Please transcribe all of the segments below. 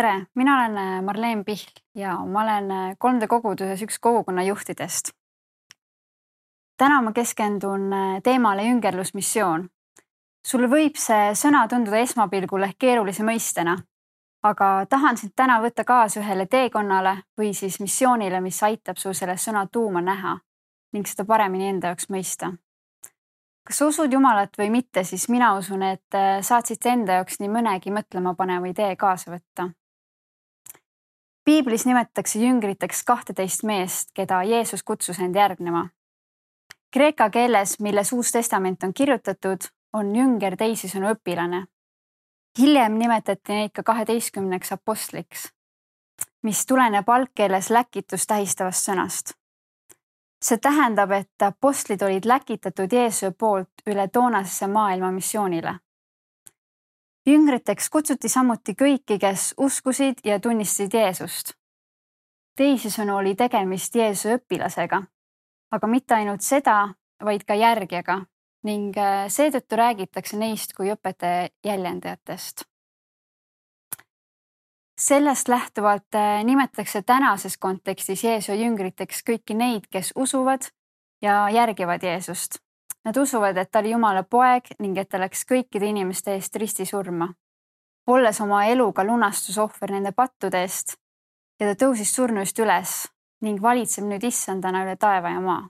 tere, mina olen äh, Marleen Pihl ja ma olen 3D koguduses üks kogukonna juhtidest. täna ma keskendun teemale jüngerlusmissioon. sul võib see sõna tunduda esmapilgul ehk keerulise mõistena, aga tahan sind täna võtta kaasa ühele teekonnale või siis missioonile, mis aitab sul selle sõna tuuma näha ning seda paremini enda jaoks mõista kas sa usud Jumalat või mitte, siis mina usun, et äh, saad siit enda jaoks nii mõnegi mõtlemapaneva idee kaasa võtta. Piiblis nimetatakse jüngriteks kahteteist meest, keda Jeesus kutsus end järgnema. Kreeka keeles, milles Uus Testament on kirjutatud, on jünger teisisõnu õpilane. hiljem nimetati neid ka kaheteistkümneks apostliks, mis tuleneb algkeeles läkitust tähistavast sõnast see tähendab, et apostlid olid läkitatud Jeesuse poolt üle toonasesse maailma missioonile. Jüngriteks kutsuti samuti kõiki, kes uskusid ja tunnistasid Jeesust. teisisõnu oli tegemist Jeesuse õpilasega, aga mitte ainult seda, vaid ka järgijaga ning äh, seetõttu räägitakse neist kui õpetaja jäljendajatest sellest lähtuvalt äh, nimetatakse tänases kontekstis Jeesuse jüngriteks kõiki neid, kes usuvad ja järgivad Jeesust. Nad usuvad, et ta oli Jumala poeg ning et ta läks kõikide inimeste eest risti surma, olles oma eluga lunastusohver nende pattude eest ja ta tõusis surnuist üles ning valitseb nüüd issandana üle taeva ja maa.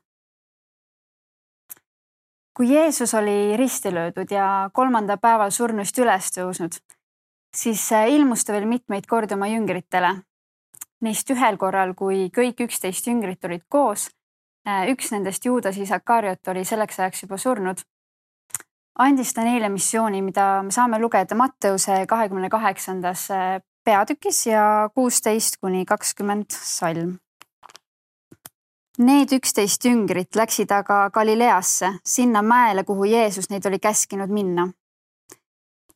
kui Jeesus oli risti löödud ja kolmandal päeval surnuist üles tõusnud siis äh, ilmus ta veel mitmeid kordi oma jüngritele. Neist ühel korral, kui kõik üksteist jüngrit olid koos, üks nendest Juudas Isakariot oli selleks ajaks juba surnud, andis ta neile missiooni, mida me saame lugeda Matteuse kahekümne kaheksandas äh, peatükis ja kuusteist kuni kakskümmend salm. Need üksteist jüngrit läksid aga Galileasse, sinna mäele, kuhu Jeesus neid oli käskinud minna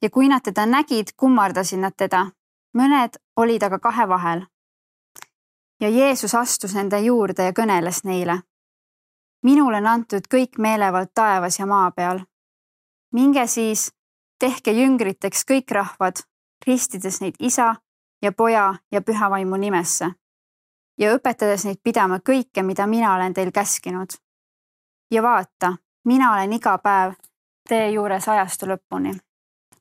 ja kui nad teda nägid, kummardasid nad teda. mõned olid aga kahe vahel. ja Jeesus astus nende juurde ja kõneles neile. Minule on antud kõik meelevald taevas ja maa peal. minge siis, tehke jüngriteks kõik rahvad, ristides neid isa ja poja ja püha vaimu nimesse ja õpetades neid pidama kõike, mida mina olen teil käskinud. ja vaata, mina olen iga päev teie juures ajastu lõpuni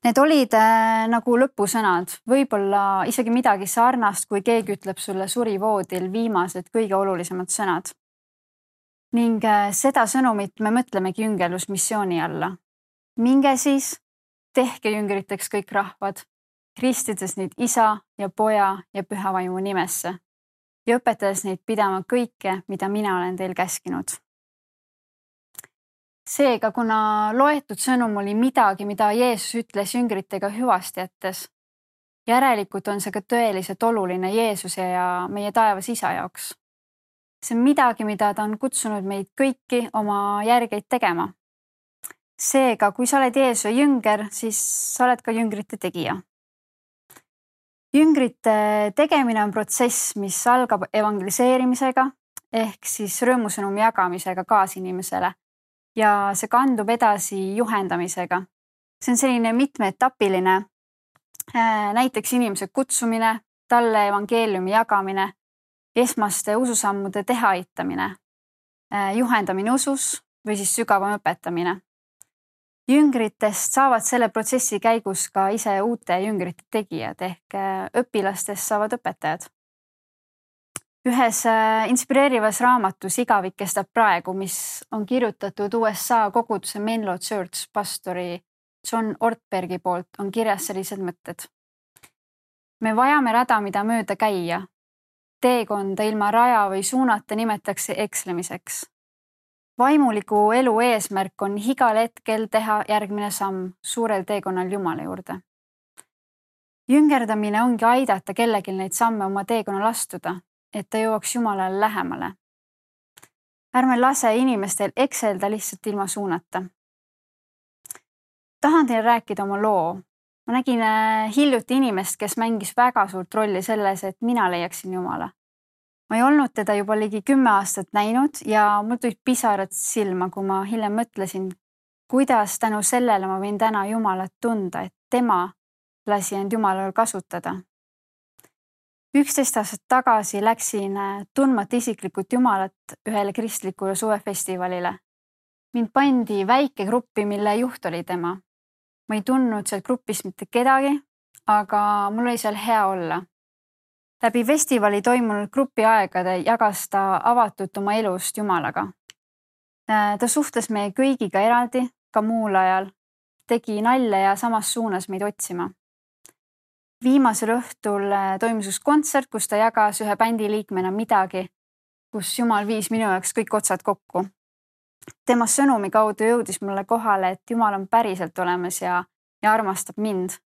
Need olid äh, nagu lõpusõnad, võib-olla isegi midagi sarnast, kui keegi ütleb sulle surivoodil viimased kõige olulisemad sõnad. Ning äh, seda sõnumit me mõtlemegi jüngelusmissiooni alla. minge siis, tehke jüngriteks kõik rahvad, ristides neid isa ja poja ja püha vaimu nimesse ja õpetades neid pidama kõike, mida mina olen teil käskinud seega, kuna loetud sõnum oli midagi, mida Jeesus ütles jüngritega hüvasti jättes, järelikult on see ka tõeliselt oluline Jeesuse ja meie taevas isa jaoks. See on midagi, mida ta on kutsunud meid kõiki oma järgeid tegema. seega, kui sa oled Jeesuse jünger, siis sa oled ka jüngrite tegija. jüngrite tegemine on protsess, mis algab evangeliseerimisega ehk siis rõõmusõnumi jagamisega kaasinimesele ja see kandub edasi juhendamisega. see on selline mitmeetapiline, äh, näiteks inimese kutsumine, talle evangeeliumi jagamine, esmaste ususammude teha aitamine, äh, juhendamine usus või siis sügavam õpetamine. jüngritest saavad selle protsessi käigus ka ise uute jüngrite tegijad ehk äh, õpilastest saavad õpetajad ühes äh, inspireerivas raamatus Igavik kestab praegu, mis on kirjutatud USA koguduse Menlo Church pastori John Ortbergi poolt, on kirjas sellised mõtted. me vajame rada, mida mööda käia. Teekonda ilma raja või suunata nimetatakse ekslemiseks. vaimuliku elu eesmärk on igal hetkel teha järgmine samm suurel teekonnal Jumala juurde. jüngerdamine ongi aidata kellelgi neid samme oma teekonnal astuda et ta jõuaks Jumalale lähemale. ärme lase inimestel ekselda lihtsalt ilma suunata. tahan teile rääkida oma loo. Ma nägin äh, hiljuti inimest, kes mängis väga suurt rolli selles, et mina leiaksin Jumala. ma ei olnud teda juba ligi kümme aastat näinud ja mul tulid pisarad silma, kui ma hiljem mõtlesin, kuidas tänu sellele ma võin täna Jumalat tunda, et tema lasi end Jumalal kasutada üksteist aastat tagasi läksin äh, tundmata isiklikult Jumalat ühele kristlikule suvefestivalile. mind pandi väike gruppi, mille juht oli tema. Ma ei tundnud sealt grupist mitte kedagi, aga mul oli seal hea olla. läbi festivali toimunud grupi aegade jagas ta avatult oma elust Jumalaga. Äh, ta suhtles meie kõigiga eraldi, ka muul ajal, tegi nalja ja samas suunas meid otsima viimasel õhtul äh, toimus üks kontsert, kus ta jagas ühe bändi liikmena midagi, kus Jumal viis minu jaoks kõik otsad kokku. Tema sõnumi kaudu jõudis mulle kohale, et Jumal on päriselt olemas ja, ja armastab mind.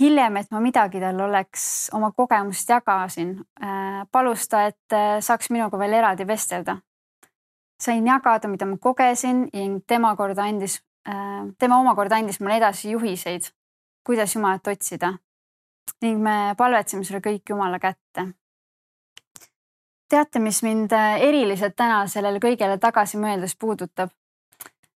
hiljem, et ma midagi tal oleks oma kogemust jagasin äh,, palus ta, et äh, saaks minuga veel eraldi vestelda. sain jagada, mida ma kogesin ning tema korda andis äh,, tema omakorda andis mulle edasi juhiseid, kuidas Jumalat otsida ning me palvetsime selle kõik Jumala kätte. Teate, mis mind äh, eriliselt täna sellele kõigele tagasi mõeldes puudutab?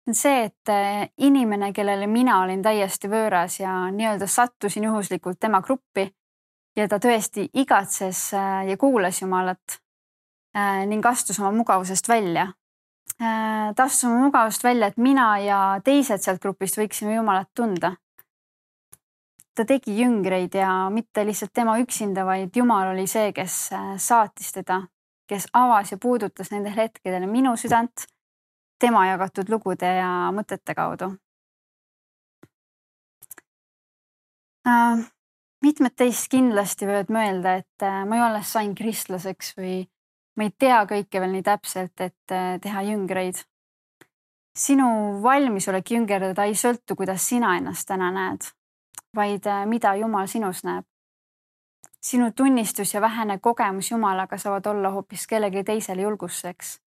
see, et äh, inimene, kellele mina olin täiesti võõras ja nii-öelda sattusin juhuslikult tema gruppi ja ta tõesti igatses äh, ja kuulas Jumalat ning astus oma mugavusest välja. ta astus oma mugavust välja, et mina ja teised sealt grupist võiksime Jumalat tunda ta tegi jüngreid ja mitte lihtsalt tema üksinda, vaid Jumal oli see, kes saatis teda, kes avas ja puudutas nendel hetkedel minu südant tema jagatud lugude ja mõtete kaudu. Äh, mitmed teist kindlasti võivad mõelda, et äh, ma ju alles sain kristlaseks või ma ei tea kõike veel nii täpselt, et teha jüngreid. sinu valmisolek jüngerdada ei sõltu, kuidas sina ennast täna näed vaid äh, mida Jumal sinus näeb. Sinu tunnistus ja vähene kogemus Jumalaga saavad olla hoopis kellelegi teisele julgustuseks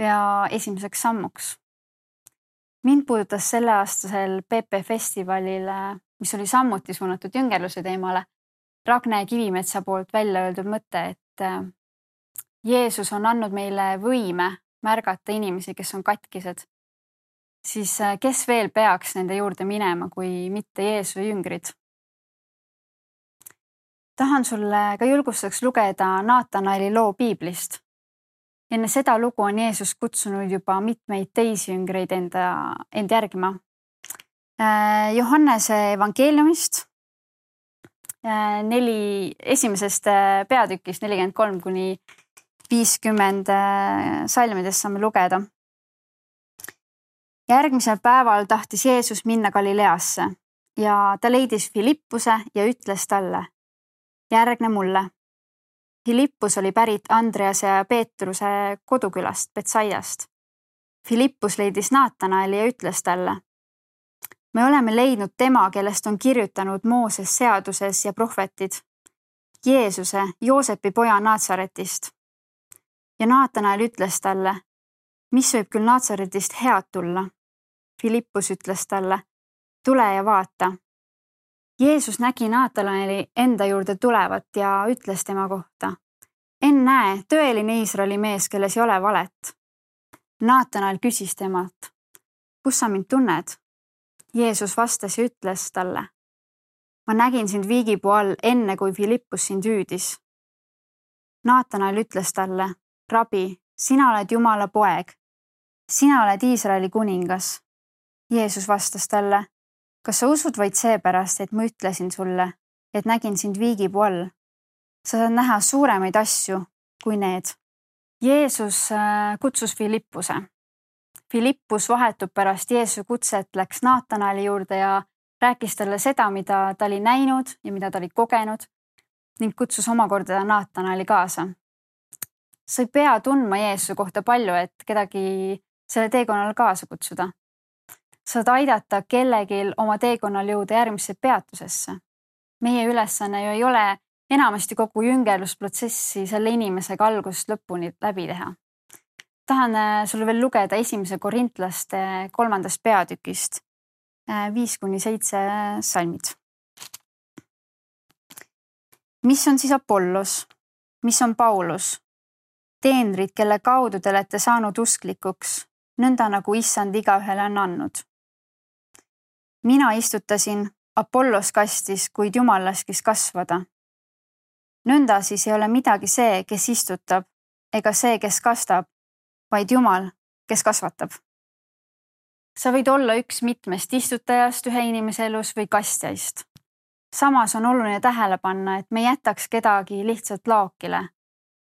ja esimeseks sammuks. mind puudutas selleaastasel PP festivalil, mis oli samuti suunatud jüngerluse teemale, Ragne Kivimetsa poolt välja öeldud mõte, et äh, Jeesus on andnud meile võime märgata inimesi, kes on katkised siis äh, kes veel peaks nende juurde minema, kui mitte Jeesuse jüngrid? Tahan sulle ka julgustuseks lugeda Naatanaeli loo piiblist. enne seda lugu on Jeesus kutsunud juba mitmeid teisi jüngreid enda, end järgima. Äh, Johannese evangeeliumist äh, neli, esimesest peatükist nelikümmend kolm kuni viiskümmend salmidest saame lugeda järgmisel päeval tahtis Jeesus minna Galileasse ja ta leidis Philippuse ja ütles talle, järgne mulle. Philippus oli pärit Andrease ja Peetruse kodukülast Betsaiast. Philippus leidis Naatanaeli ja ütles talle. me oleme leidnud tema, kellest on kirjutanud Mooses seaduses ja prohvetid. Jeesuse, Joosepi poja Naatsaretist. ja Naatanael ütles talle, mis võib küll Naatsaretist head tulla Philippus ütles talle, tule ja vaata. Jeesus nägi Naatanaeli enda juurde tulevat ja ütles tema kohta. ennäe, tõeline Iisraeli mees, kelles ei ole valet. Naatanael küsis temalt, kus sa mind tunned? Jeesus vastas ja ütles talle. ma nägin sind viigipuu all, enne kui Philippus sind hüüdis. Naatanael ütles talle, rabi, sina oled Jumala poeg. sina oled Iisraeli kuningas Jeesus vastas talle, kas sa usud vaid seepärast, et ma ütlesin sulle, et nägin sind viigipuu all? sa saad näha suuremaid asju kui need. Jeesus äh, kutsus Philippuse. Philippus vahetub pärast Jeesuse kutset läks Naatanaeli juurde ja rääkis talle seda, mida ta oli näinud ja mida ta oli kogenud ning kutsus omakorda Naatanaeli kaasa. sa ei pea tundma Jeesuse kohta palju, et kedagi selle teekonnale kaasa kutsuda saad aidata kellelgi oma teekonnal jõuda järgmisse peatusesse. meie ülesanne ju ei ole enamasti kogu jüngerlusprotsessi selle inimesega algusest lõpuni läbi teha. tahan äh, sulle veel lugeda esimese korintlaste kolmandast peatükist äh, viis kuni seitse salmid. mis on siis Apollos, mis on Paulus? teenrid, kelle kaudu te olete saanud usklikuks, nõnda nagu issand igaühele on andnud mina istutasin, Apollos kastis, kuid Jumal laskis kasvada. nõnda siis ei ole midagi see, kes istutab ega see, kes kastab, vaid Jumal, kes kasvatab. sa võid olla üks mitmest istutajast ühe inimese elus või kastjaist. samas on oluline tähele panna, et me ei jätaks kedagi lihtsalt laokile.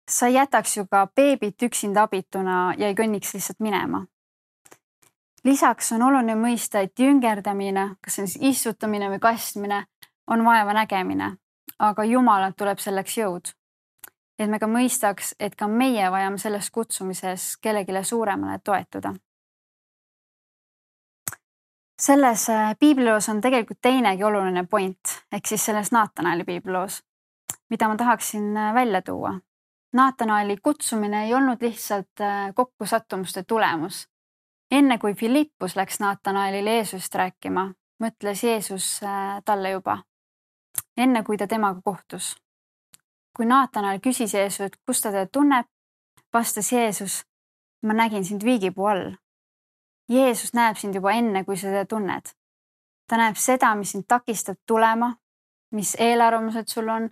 sa ei jätaks ju ka beebit üksinda abituna ja ei kõnniks lihtsalt minema lisaks on oluline mõista, et jüngerdamine, kas see on siis istutamine või kastmine, on vaevanägemine, aga Jumalalt tuleb selleks jõud. et me ka mõistaks, et ka meie vajame selles kutsumises kellelegi suuremale toetuda. selles äh, piibliloos on tegelikult teinegi oluline point ehk siis selles Naatanaeli piibliloos, mida ma tahaksin äh, välja tuua. Naatanaeli kutsumine ei olnud lihtsalt äh, kokkusattumuste tulemus enne kui Philippus läks Naatanaelile Jeesust rääkima, mõtles Jeesus äh, talle juba, enne kui ta temaga kohtus. kui Naatanael küsis Jeesust, kust ta teda tunneb, vastas Jeesus, ma nägin sind viigipuu all. Jeesus näeb sind juba enne, kui sa teda tunned. ta näeb seda, mis sind takistab tulema, mis eelarvamused sul on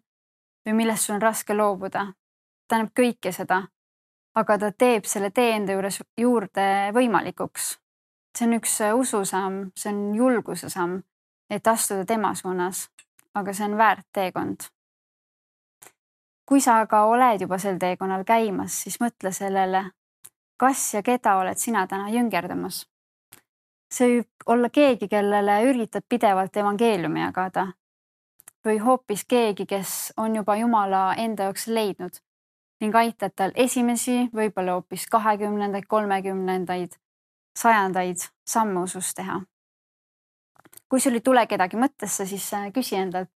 või millest sul on raske loobuda. ta näeb kõike seda aga ta teeb selle tee enda juures juurde võimalikuks. see on üks äh, ususamm, see on julguse samm, et astuda tema suunas, aga see on väärt teekond. kui sa aga oled juba sel teekonnal käimas, siis mõtle sellele, kas ja keda oled sina täna jüngerdamas. see võib olla keegi, kellele üritad pidevalt evangeeliumi jagada või hoopis keegi, kes on juba Jumala enda jaoks leidnud ning aitad tal esimesi, võib-olla hoopis kahekümnendaid, kolmekümnendaid, sajandaid samme usus teha. kui sul ei tule kedagi mõttesse, siis äh, küsi endalt,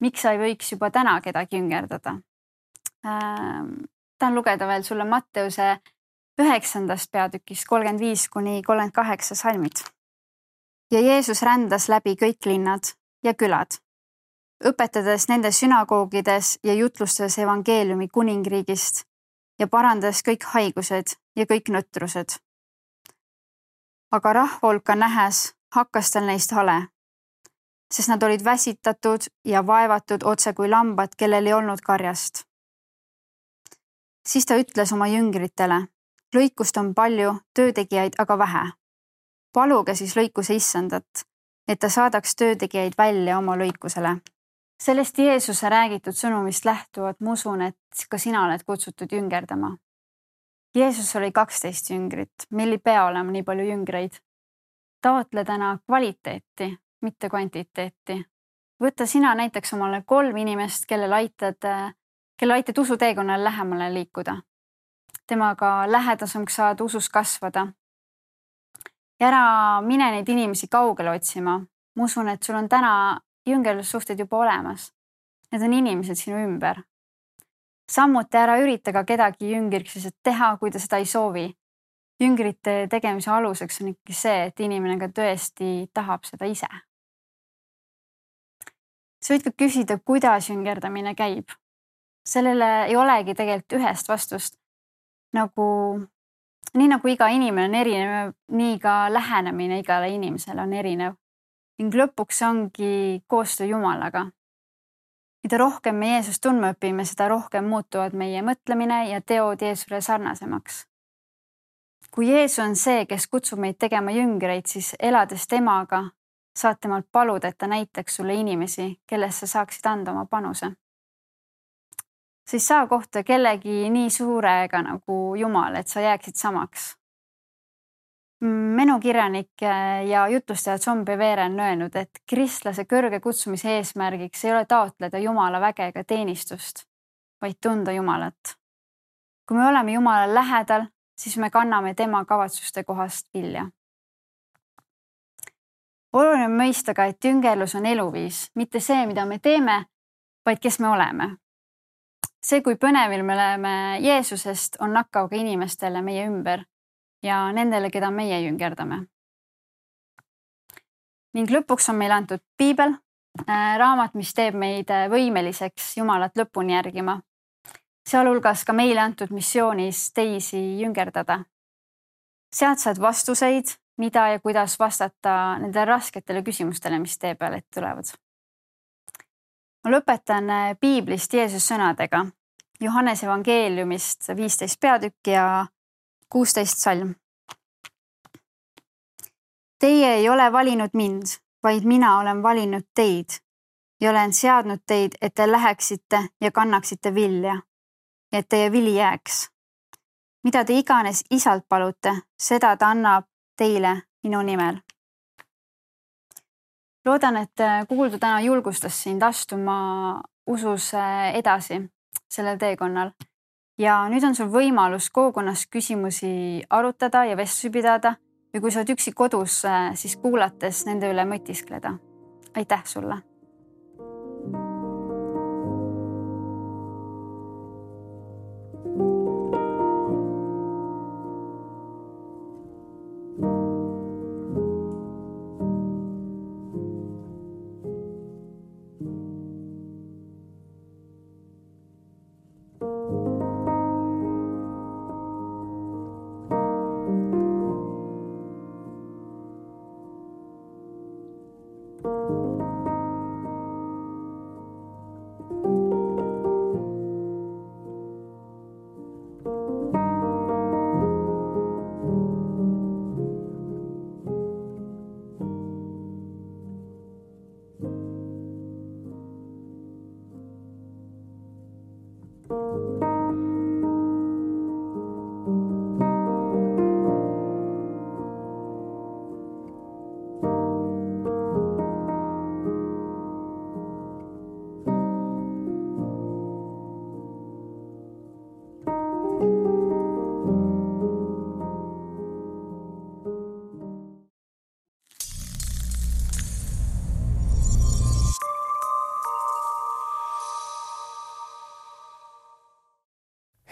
miks sa ei võiks juba täna kedagi jüngerdada ähm,. tahan lugeda veel sulle Matteuse üheksandast peatükist kolmkümmend viis kuni kolmkümmend kaheksa salmid. ja Jeesus rändas läbi kõik linnad ja külad õpetades nende sünagoogides ja jutlustades evangeeliumi kuningriigist ja parandades kõik haigused ja kõik nõtrused. aga rahva hulka nähes hakkas tal neist hale, sest nad olid väsitatud ja vaevatud otse kui lambad, kellel ei olnud karjast. siis ta ütles oma jüngritele, lõikust on palju, töötegijaid aga vähe. paluge siis lõikuse issandat, et ta saadaks töötegijaid välja oma lõikusele sellest Jeesuse räägitud sõnumist lähtuvalt ma usun, et ka sina oled kutsutud jüngerdama. Jeesus oli kaksteist jüngrit, meil ei pea olema nii palju jüngreid. taotle täna kvaliteeti, mitte kvantiteeti. võta sina näiteks omale kolm inimest, kellel aitad, kelle aitad usuteekonnal lähemale liikuda. temaga lähedasemaks saada, usus kasvada. ja ära mine neid inimesi kaugele otsima. ma usun, et sul on täna jüngerlussuhted juba olemas. Need on inimesed sinu ümber. samuti ära ürita ka kedagi jüngriks lihtsalt teha, kui ta seda ei soovi. jüngrite tegemise aluseks on ikkagi see, et inimene ka tõesti tahab seda ise. sa võid ka küsida, kuidas jüngerdamine käib. sellele ei olegi tegelikult ühest vastust. nagu, nii nagu iga inimene on erinev, nii ka lähenemine igale inimesele on erinev ning lõpuks ongi koostöö Jumalaga. mida rohkem me Jeesust tundma õpime, seda rohkem muutuvad meie mõtlemine ja teod Jeesusele sarnasemaks. kui Jeesus on see, kes kutsub meid tegema jüngreid, siis elades temaga, saad temalt paluda, et ta näitaks sulle inimesi, kellest sa saaksid anda oma panuse. sa ei saa kohta kellegi nii suurega nagu Jumal, et sa jääksid samaks menukirjanik ja jutlustaja John Bevere on öelnud, et kristlase kõrge kutsumise eesmärgiks ei ole taotleda Jumala väge ega teenistust, vaid tunda Jumalat. kui me oleme Jumala lähedal, siis me kanname tema kavatsuste kohast vilja. oluline on mõista ka, et jüngerlus on eluviis, mitte see, mida me teeme, vaid kes me oleme. see, kui põnevil me oleme Jeesusest, on nakkav ka inimestele meie ümber ja nendele, keda meie jüngerdame. ning lõpuks on meile antud piibel, äh, raamat, mis teeb meid äh, võimeliseks Jumalat lõpuni järgima, sealhulgas ka meile antud missioonis teisi jüngerdada. sealt saad vastuseid, mida ja kuidas vastata nendele rasketele küsimustele, mis tee peale ette tulevad. ma lõpetan äh, piiblist Jeesuse sõnadega Johannese evangeeliumist viisteist peatükki ja kuusteist salm. Teie ei ole valinud mind, vaid mina olen valinud teid ja olen seadnud teid, et te läheksite ja kannaksite vilja ja et teie vili jääks. mida te iganes isalt palute, seda ta annab teile minu nimel loodan, et äh, kuuldu täna julgustas sind astuma usus äh, edasi sellel teekonnal. Ja nüüd on sul võimalus kogukonnas küsimusi arutada ja vestlusi pidada ja kui sa oled üksi kodus, äh, siis kuulates nende üle mõtiskleda. aitäh sulle